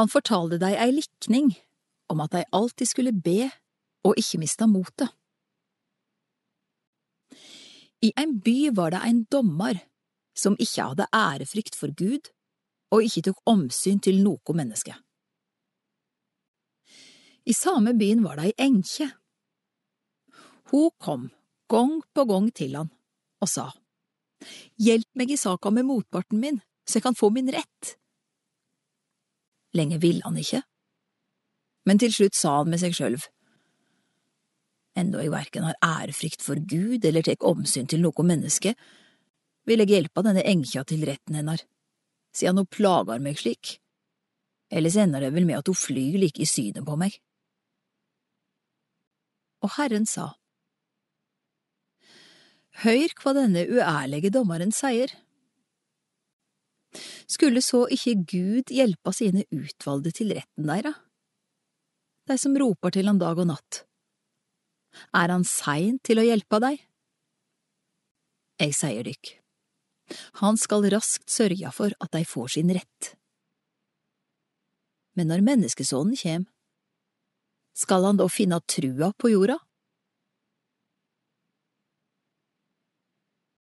Han fortalte dei ei likning om at dei alltid skulle be og ikke miste motet. I en by var det en dommer som ikke hadde ærefrykt for Gud og ikke tok omsyn til noe menneske. I samme byen var det ei enkje. Hun kom gang på gang til han og sa, Hjelp meg i saka med motparten min, så jeg kan få min rett. Lenge ville han ikke, men til slutt sa han med seg sjølv, Enda jeg verken har ærefrykt for Gud eller tek omsyn til noe menneske, vil jeg hjelpe denne enkja til retten hennar, siden hun plager meg slik. Ellers ender det vel med at hun flyr like i synet på meg. Og Herren sa, Hør hva denne uærlige dommeren sier. Skulle så ikke Gud hjelpe sine utvalgte til retten deira, de som roper til han dag og natt? Er han sein til å hjelpe deg? Jeg sier dykk, han skal raskt sørge for at de får sin rett. Men når menneskesonen kjem, skal han da finne trua på jorda?